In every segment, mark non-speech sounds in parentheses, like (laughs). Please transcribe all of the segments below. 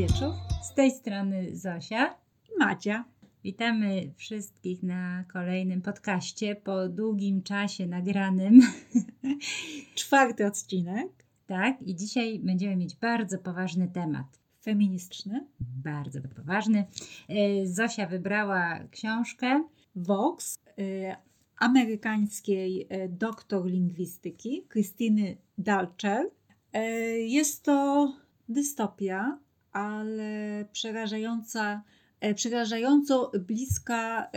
wieczór. Z tej strony Zosia. I Madzia. Witamy wszystkich na kolejnym podcaście po długim czasie nagranym. (laughs) Czwarty odcinek. Tak, i dzisiaj będziemy mieć bardzo poważny temat. Feministyczny. Bardzo poważny. E, Zosia wybrała książkę Vox y, amerykańskiej y, doktor lingwistyki Krystyny Dalcher. Y, jest to dystopia, ale przerażająca, e, przerażająco bliska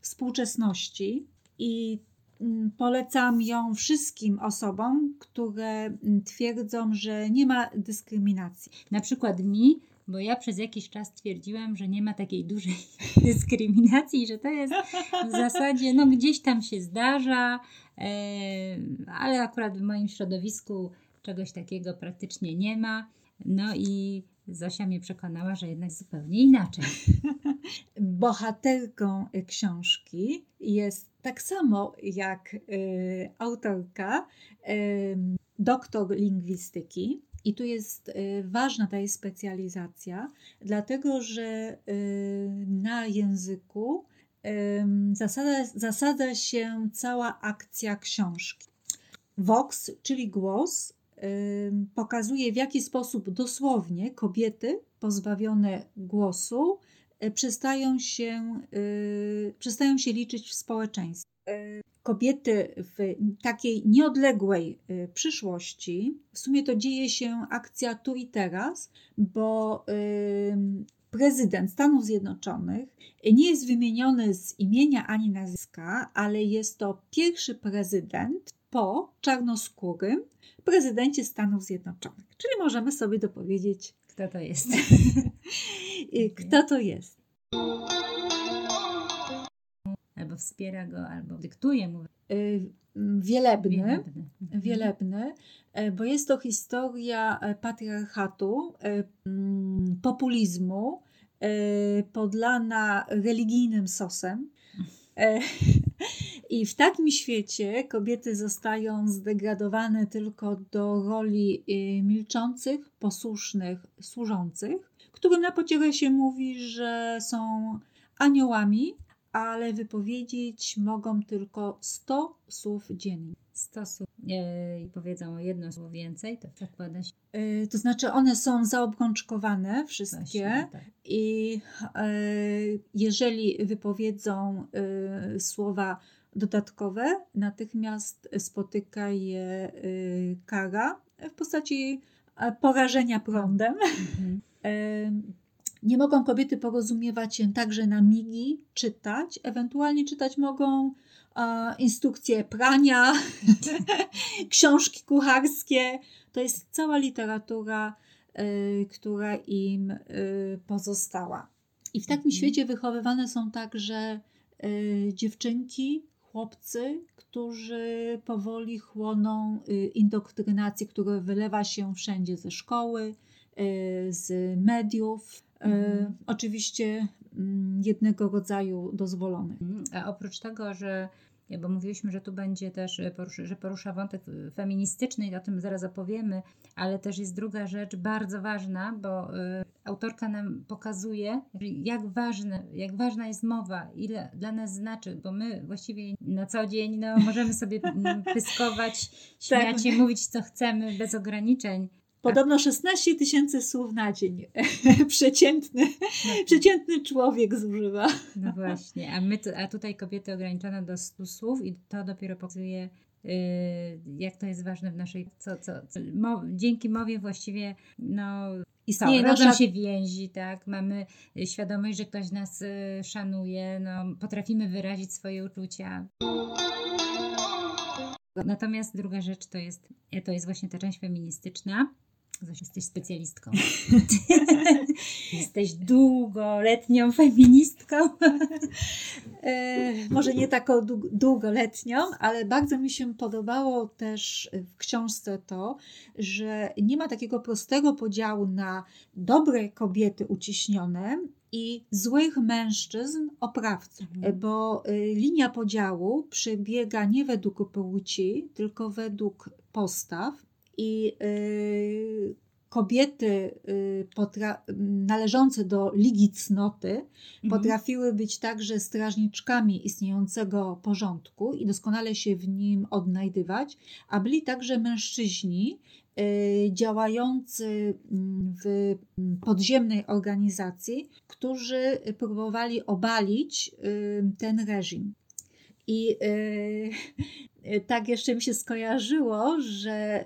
współczesności i mm, polecam ją wszystkim osobom, które mm, twierdzą, że nie ma dyskryminacji. na przykład mi, bo ja przez jakiś czas twierdziłam, że nie ma takiej dużej (laughs) dyskryminacji, że to jest w zasadzie, no gdzieś tam się zdarza, ale akurat w moim środowisku czegoś takiego praktycznie nie ma. No i Zosia mnie przekonała, że jednak zupełnie inaczej. (laughs) bohaterką y, książki jest tak samo jak y, autorka, y, doktor lingwistyki. I tu jest y, ważna ta jej specjalizacja, dlatego że y, na języku zasada, zasadza się cała akcja książki. Vox, czyli głos, pokazuje w jaki sposób dosłownie kobiety pozbawione głosu y, przestają się, y, przestają się liczyć w społeczeństwie. Y, Kobiety w takiej nieodległej przyszłości, w sumie to dzieje się akcja tu i teraz, bo prezydent Stanów Zjednoczonych nie jest wymieniony z imienia ani nazwiska, ale jest to pierwszy prezydent po czarnoskórym prezydencie Stanów Zjednoczonych. Czyli możemy sobie dopowiedzieć, Kto to jest? (laughs) kto to jest. Wspiera go, albo dyktuje mu. Y, Wielebny. Wielebny. wielebny, e, bo jest to historia e, patriarchatu, e, mm, populizmu, podlana religijnym sosem. (laughs) I w takim świecie kobiety zostają zdegradowane tylko do roli e, milczących, posłusznych, służących, którym na pociechę się mówi, że są aniołami, ale wypowiedzieć mogą tylko 100 słów dziennie. Stosu e, i powiedzą jedno słowo więcej, to zakłada się Y, To znaczy, one są zaobrączkowane wszystkie właśnie, tak. i e, jeżeli wypowiedzą słowa dodatkowe, natychmiast spotyka je kara w postaci porażenia prądem. Mhm. Nie mogą kobiety porozumiewać się także na migi, czytać. Ewentualnie czytać mogą e, instrukcje prania, (laughs) książki kucharskie. To jest cała literatura, e, która im e, pozostała. I w takim Mhm. świecie wychowywane są także e, dziewczynki, chłopcy, którzy powoli chłoną indoktrynację, która wylewa się wszędzie ze szkoły, z mediów. E, Mhm. Oczywiście mm, jednego rodzaju dozwolone. Mhm. A oprócz tego, że bo mówiliśmy, że tu będzie też, e, że porusza wątek e, feministyczny i o tym zaraz opowiemy, ale też jest druga rzecz bardzo ważna, bo y, autorka nam pokazuje, jak, ważne, jak ważna jest mowa, ile dla nas znaczy, bo my właściwie na co dzień no, możemy sobie mm, pyskować, (laughs) śmiać się, mówić co chcemy bez ograniczeń. Podobno 16 tysięcy słów na dzień (laughs) przeciętny, No, przeciętny człowiek zużywa. No właśnie, a, my a tutaj kobiety ograniczone do 100 słów i to dopiero pokazuje, yy, jak to jest ważne w naszej, co, co, co mo, dzięki mowie właściwie, no, Istnieje co, rodzą nasza się więzi, tak, mamy y, świadomość, że ktoś nas y, szanuje, no, potrafimy wyrazić swoje uczucia. Natomiast druga rzecz to jest, to jest właśnie ta część feministyczna. Zosia, jesteś specjalistką. (laughs) jesteś długoletnią feministką. E, może nie taką dług- długoletnią, ale bardzo mi się podobało też w książce to, że nie ma takiego prostego podziału na dobre kobiety uciśnione i złych mężczyzn oprawców, Mhm. E, bo y, linia podziału przebiega nie według płci, tylko według postaw i y, kobiety należące do Ligi Cnoty mhm. potrafiły być także strażniczkami istniejącego porządku i doskonale się w nim odnajdywać, a byli także mężczyźni, Y, działający mm, w mm, podziemnej organizacji, którzy próbowali obalić y, ten reżim. I y, tak jeszcze mi się skojarzyło, że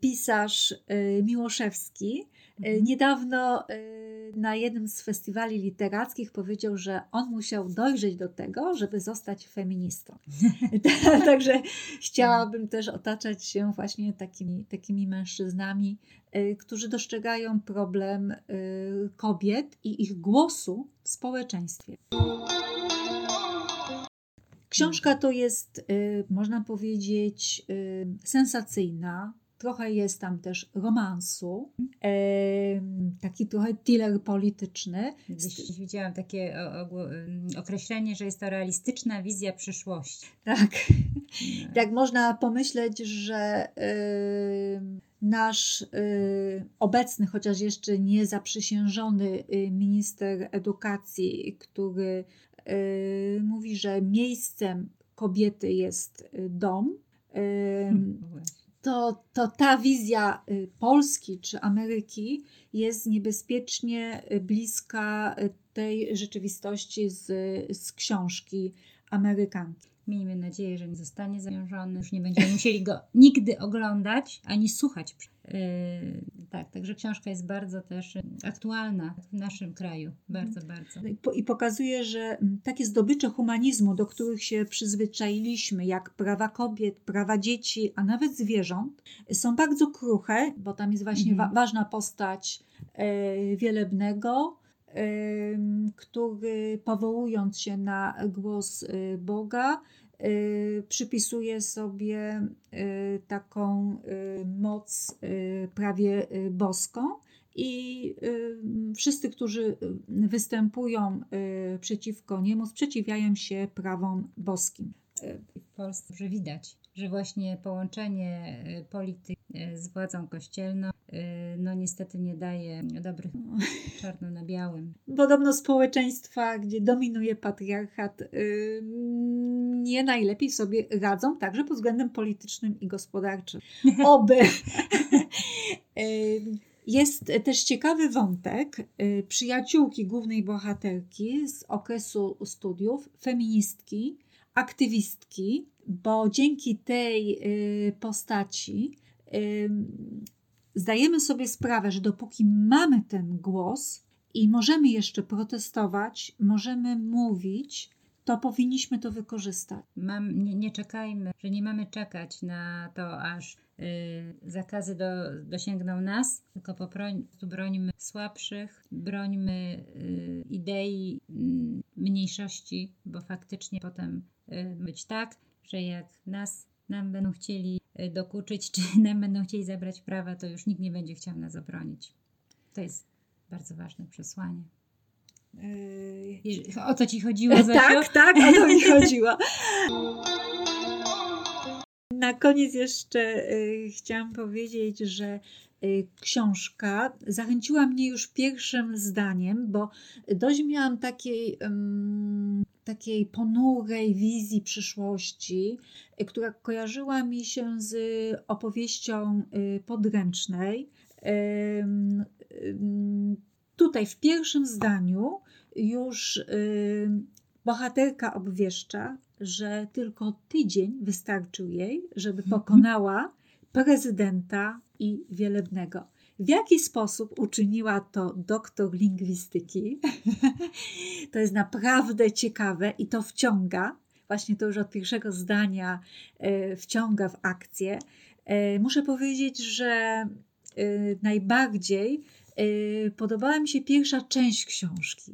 pisarz Miłoszewski mhm. niedawno na jednym z festiwali literackich powiedział, że on musiał dojrzeć do tego, żeby zostać feministą. (laughs) Także chciałabym też otaczać się właśnie takimi, takimi mężczyznami, którzy dostrzegają problem kobiet i ich głosu w społeczeństwie. Książka to jest, y, można powiedzieć, sensacyjna, Trochę jest tam też romansu, e, taki trochę thriller polityczny. Widziałam takie określenie, że jest to realistyczna wizja przyszłości. Tak. No. Tak można pomyśleć, że nasz y, obecny, chociaż jeszcze nie zaprzysiężony y, minister edukacji, który y, mówi, że miejscem kobiety jest dom. Hmm, (laughs) to, to ta wizja y, Polski czy Ameryki jest niebezpiecznie y, bliska y, tej rzeczywistości z, z książki Amerykanki. Miejmy nadzieję, że nie zostanie zawiążony, już nie będziemy musieli go (laughs) nigdy oglądać ani słuchać. Yy, tak, także książka jest bardzo też aktualna w naszym kraju. Bardzo, mhm. bardzo. I pokazuje, że mm, takie zdobycze humanizmu, do których się przyzwyczailiśmy, jak prawa kobiet, prawa dzieci, a nawet zwierząt, są bardzo kruche, bo tam jest właśnie mhm. wa ważna postać e, Wielebnego, który powołując się na głos y, Boga, y, przypisuje sobie y, taką moc prawie boską. I wszyscy, którzy występują przeciwko niemu, sprzeciwiają się prawom boskim. W Polsce że widać, że właśnie połączenie polityki z władzą kościelną Y, no niestety nie daje dobrych (laughs) czarno na białym. Podobno społeczeństwa, gdzie dominuje patriarchat, y, nie najlepiej sobie radzą, także pod względem politycznym i gospodarczym. (laughs) Oby. (laughs) Y, jest też ciekawy wątek przyjaciółki głównej bohaterki z okresu studiów, feministki, aktywistki, bo dzięki tej postaci zdajemy sobie sprawę, że dopóki mamy ten głos i możemy jeszcze protestować, możemy mówić, to powinniśmy to wykorzystać. Mam, nie, nie czekajmy, że nie mamy czekać na to, aż y, zakazy do, dosięgną nas, tylko po prostu brońmy słabszych, brońmy y, idei y, mniejszości, bo faktycznie potem y, być tak, że jak nas nam będą chcieli e, dokuczyć, czy (laughs) nam będą chcieli zabrać prawa, to już nikt nie będzie chciał nas obronić. To jest bardzo ważne przesłanie. Yy, o co ci chodziło? Zosiu? (laughs) Tak, tak, o to mi (laughs) chodziło. Na koniec jeszcze y, chciałam powiedzieć, że y, książka zachęciła mnie już pierwszym zdaniem, bo dość miałam takiej takiej ponurej wizji przyszłości, y, która kojarzyła mi się z opowieścią y, podręcznej. Tutaj w pierwszym zdaniu już y, bohaterka obwieszcza, że tylko tydzień wystarczył jej, żeby mhm. pokonała prezydenta i wielebnego. W jaki sposób uczyniła to doktor lingwistyki? (laughs) to jest naprawdę ciekawe i to wciąga. Właśnie to już od pierwszego zdania e, wciąga w akcję. E, muszę powiedzieć, że e, najbardziej podobała mi się pierwsza część książki,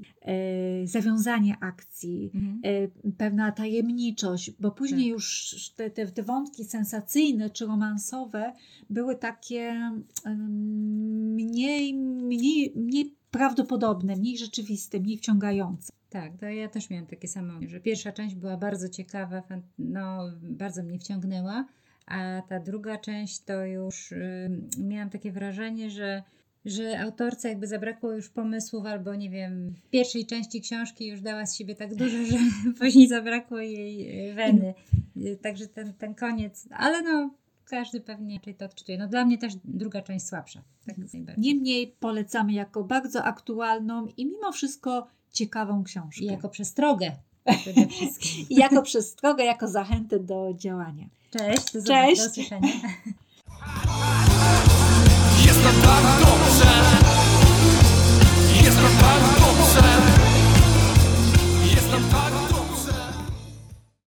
y, zawiązanie akcji, mhm. Y, pewna tajemniczość, bo później tak. już te, te, te, wątki sensacyjne czy romansowe były takie mniej, mniej, mniej prawdopodobne, mniej rzeczywiste, mniej wciągające. Tak, to ja też miałam takie samo, że pierwsza część była bardzo ciekawa, no, bardzo mnie wciągnęła, a ta druga część to już y, miałam takie wrażenie, że że autorce jakby zabrakło już pomysłów, albo nie wiem, w pierwszej części książki już dała z siebie tak dużo, że (laughs) później zabrakło jej y, weny. Y, Także ten, ten koniec, ale no każdy pewnie inaczej to odczytuje. No dla mnie też druga część słabsza. Tak. Niemniej polecamy jako bardzo aktualną i mimo wszystko ciekawą książkę. I jako przestrogę. (laughs) I jako przestrogę, jako zachętę do działania. Cześć, do, Cześć. do usłyszenia. (laughs) Jest nam tak dobrze. Jest nam tak